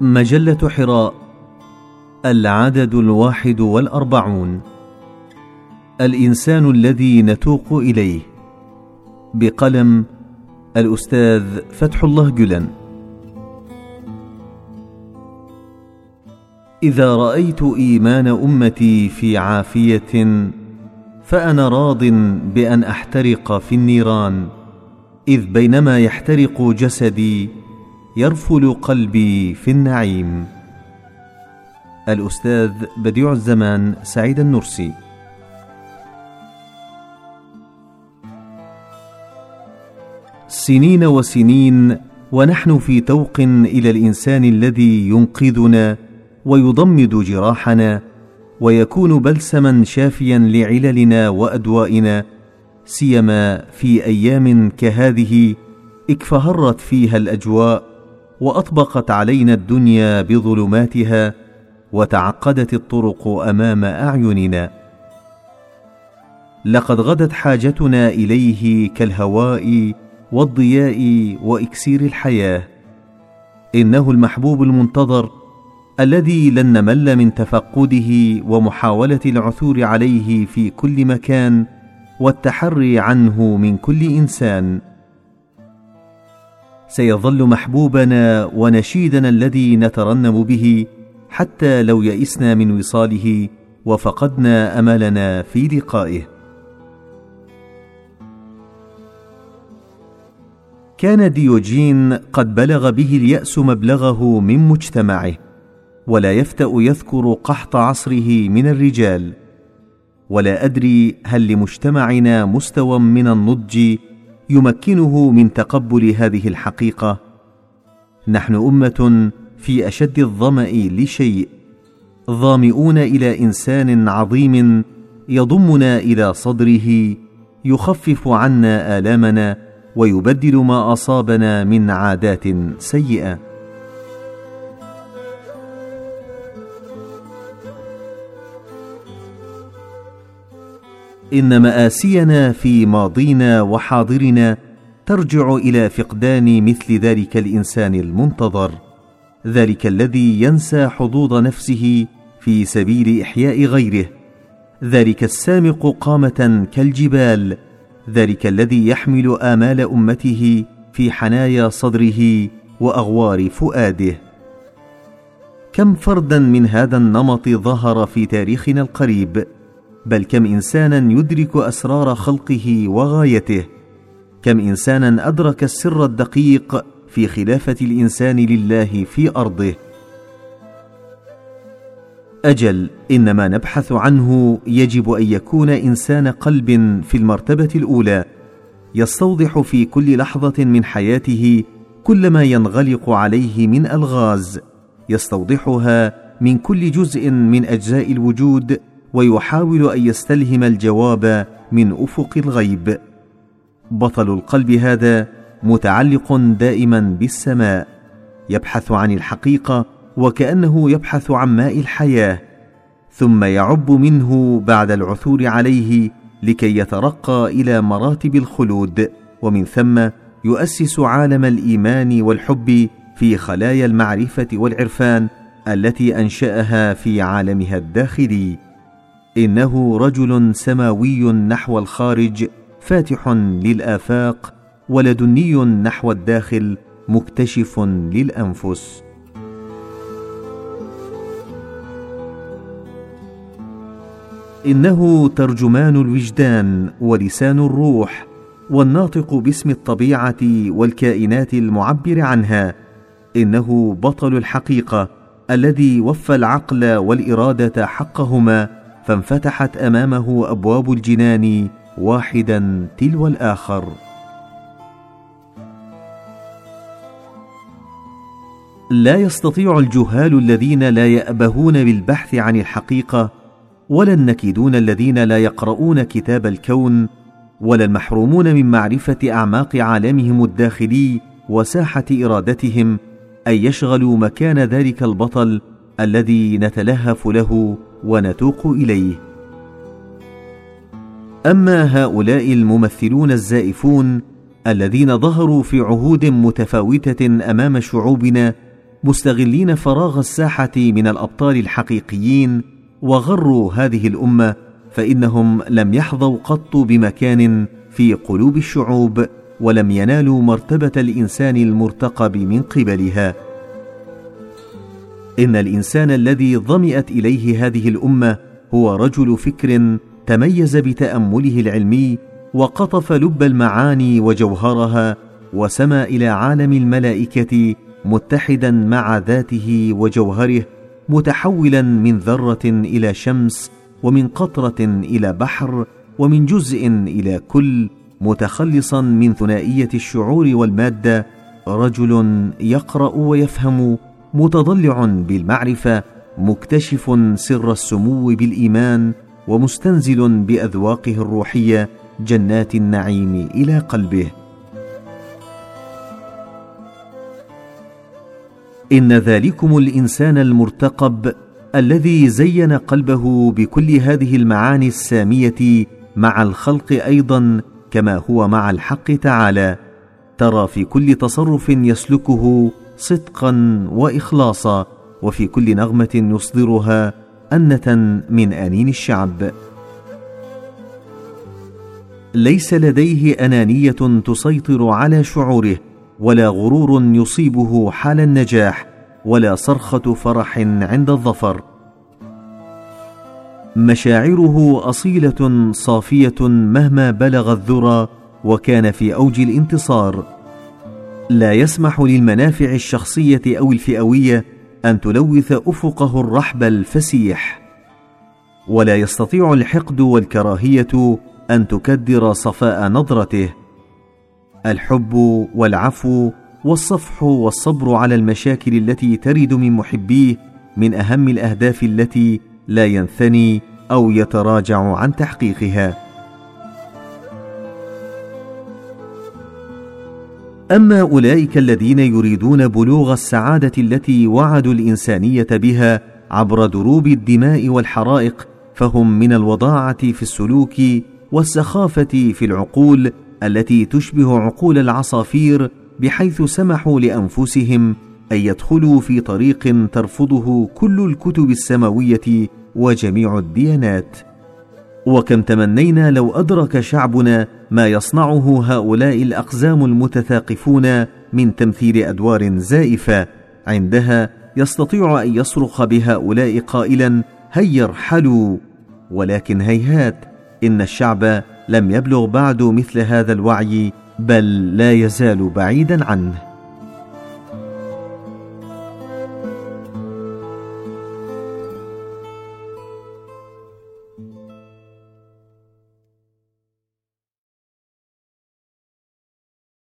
مجلة حراء العدد الواحد والأربعون. الإنسان الذي نتوق إليه. بقلم الأستاذ فتح الله جلن. إذا رأيت إيمان أمتي في عافية فأنا راض بأن أحترق في النيران إذ بينما يحترق جسدي يرفل قلبي في النعيم. الأستاذ بديع الزمان سعيد النرسي. سنين وسنين ونحن في توق إلى الإنسان الذي ينقذنا ويضمد جراحنا ويكون بلسما شافيا لعللنا وأدوائنا سيما في أيام كهذه اكفهرت فيها الأجواء وأطبقت علينا الدنيا بظلماتها وتعقدت الطرق أمام أعيننا. لقد غدت حاجتنا إليه كالهواء والضياء وإكسير الحياة. إنه المحبوب المنتظر الذي لن نمل من تفقده ومحاولة العثور عليه في كل مكان والتحري عنه من كل إنسان. سيظل محبوبنا ونشيدنا الذي نترنم به حتى لو يئسنا من وصاله وفقدنا أملنا في لقائه. كان ديوجين قد بلغ به اليأس مبلغه من مجتمعه ولا يفتأ يذكر قحط عصره من الرجال. ولا أدري هل لمجتمعنا مستوى من النضج يمكنه من تقبل هذه الحقيقة. نحن أمة في أشد الظمأ لشيء. ظامئون إلى إنسان عظيم يضمنا إلى صدره يخفف عنا آلامنا ويبدل ما أصابنا من عادات سيئة. إن مآسينا في ماضينا وحاضرنا ترجع إلى فقدان مثل ذلك الإنسان المنتظر ذلك الذي ينسى حظوظ نفسه في سبيل إحياء غيره ذلك السامق قامة كالجبال ذلك الذي يحمل آمال أمته في حنايا صدره وأغوار فؤاده. كم فردا من هذا النمط ظهر في تاريخنا القريب؟ بل كم إنسانا يدرك أسرار خلقه وغايته كم إنسانا أدرك السر الدقيق في خلافة الإنسان لله في أرضه. أجل إنما نبحث عنه يجب أن يكون إنسان قلب في المرتبة الأولى يستوضح في كل لحظة من حياته كل ما ينغلق عليه من ألغاز يستوضحها من كل جزء من أجزاء الوجود ويحاول أن يستلهم الجواب من أفق الغيب. بطل القلب هذا متعلق دائما بالسماء يبحث عن الحقيقة وكأنه يبحث عن ماء الحياة ثم يعب منه بعد العثور عليه لكي يترقى إلى مراتب الخلود. ومن ثم يؤسس عالم الإيمان والحب في خلايا المعرفة والعرفان التي أنشأها في عالمها الداخلي. إنه رجل سماوي نحو الخارج فاتح للآفاق ولدني نحو الداخل مكتشف للأنفس. إنه ترجمان الوجدان ولسان الروح والناطق باسم الطبيعة والكائنات المعبر عنها. إنه بطل الحقيقة الذي وفى العقل والإرادة حقهما. فانفتحت أمامه أبواب الجنان واحدا تلو الآخر. لا يستطيع الجهال الذين لا يأبهون بالبحث عن الحقيقة ولا النكدون الذين لا يقرؤون كتاب الكون ولا المحرومون من معرفة أعماق عالمهم الداخلي وساحة إرادتهم أن يشغلوا مكان ذلك البطل الذي نتلهف له ونتوق إليه. أما هؤلاء الممثلون الزائفون الذين ظهروا في عهود متفاوتة أمام شعوبنا مستغلين فراغ الساحة من الأبطال الحقيقيين وغروا هذه الأمة فإنهم لم يحظوا قط بمكان في قلوب الشعوب ولم ينالوا مرتبة الإنسان المرتقب من قبلها. إن الإنسان الذي ظمئت إليه هذه الأمة هو رجل فكر تميز بتأمله العلمي وقطف لب المعاني وجوهرها وسمى إلى عالم الملائكة متحدا مع ذاته وجوهره متحولا من ذرة إلى شمس ومن قطرة إلى بحر ومن جزء إلى كل متخلصا من ثنائية الشعور والمادة رجل يقرأ ويفهم متضلع بالمعرفة مكتشف سر السمو بالإيمان ومستنزل بأذواقه الروحية جنات النعيم إلى قلبه. إن ذلكم الإنسان المرتقب الذي زين قلبه بكل هذه المعاني السامية مع الخلق أيضا كما هو مع الحق تعالى. ترى في كل تصرف يسلكه صدقا واخلاصا وفي كل نغمة يصدرها أنة من أنين الشعب. ليس لديه أنانية تسيطر على شعوره ولا غرور يصيبه حال النجاح ولا صرخة فرح عند الظفر. مشاعره أصيلة صافية مهما بلغ الذرى وكان في أوج الانتصار. لا يسمح للمنافع الشخصية أو الفئوية أن تلوث أفقه الرحب الفسيح. ولا يستطيع الحقد والكراهية أن تكدر صفاء نظرته. الحب والعفو والصفح والصبر على المشاكل التي ترد من محبيه من أهم الأهداف التي لا ينثني أو يتراجع عن تحقيقها. أما أولئك الذين يريدون بلوغ السعادة التي وعدوا الإنسانية بها عبر دروب الدماء والحرائق فهم من الوضاعة في السلوك والسخافة في العقول التي تشبه عقول العصافير بحيث سمحوا لأنفسهم أن يدخلوا في طريق ترفضه كل الكتب السماوية وجميع الديانات. وكم تمنينا لو أدرك شعبنا ما يصنعه هؤلاء الأقزام المتثاقفون من تمثيل أدوار زائفة. عندها يستطيع أن يصرخ بهؤلاء قائلا هيا ارحلوا! ولكن هيهات إن الشعب لم يبلغ بعد مثل هذا الوعي بل لا يزال بعيدا عنه.